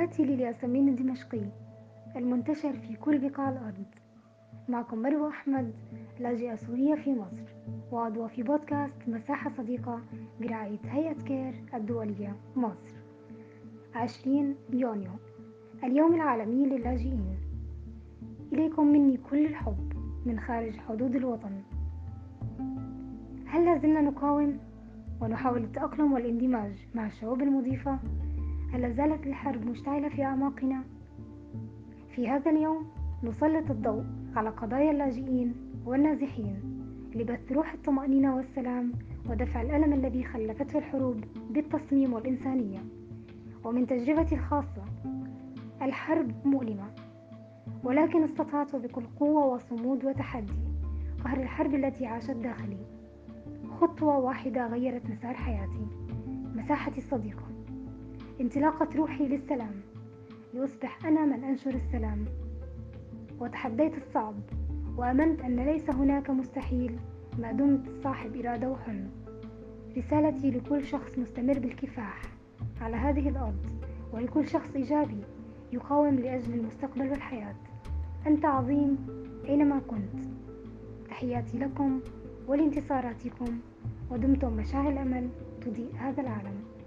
تحياتي للياسمين الدمشقي المنتشر في كل بقاع الأرض. معكم مروة أحمد لاجئة سورية في مصر وعضوة في بودكاست مساحة صديقة برعاية هيئة كير الدولية مصر. عشرين يونيو اليوم العالمي للاجئين. إليكم مني كل الحب من خارج حدود الوطن. هل لازلنا نقاوم ونحاول التأقلم والإندماج مع الشعوب المضيفة؟ هل زالت الحرب مشتعلة في أعماقنا؟ في هذا اليوم نسلط الضوء على قضايا اللاجئين والنازحين لبث روح الطمأنينة والسلام ودفع الألم الذي خلفته الحروب بالتصميم والإنسانية. ومن تجربتي الخاصة الحرب مؤلمة ولكن استطعت بكل قوة وصمود وتحدي قهر الحرب التي عاشت داخلي. خطوة واحدة غيرت مسار حياتي مساحتي الصديقة. انطلاقة روحي للسلام. لأصبح أنا من أنشر السلام. وتحديت الصعب. وآمنت أن ليس هناك مستحيل ما دمت صاحب إرادة وحلم رسالتي لكل شخص مستمر بالكفاح. على هذه الأرض. ولكل شخص إيجابي يقاوم لأجل المستقبل والحياة. أنت عظيم أينما كنت. تحياتي لكم ولانتصاراتكم. ودمتم مشاعل الأمل تضيء هذا العالم.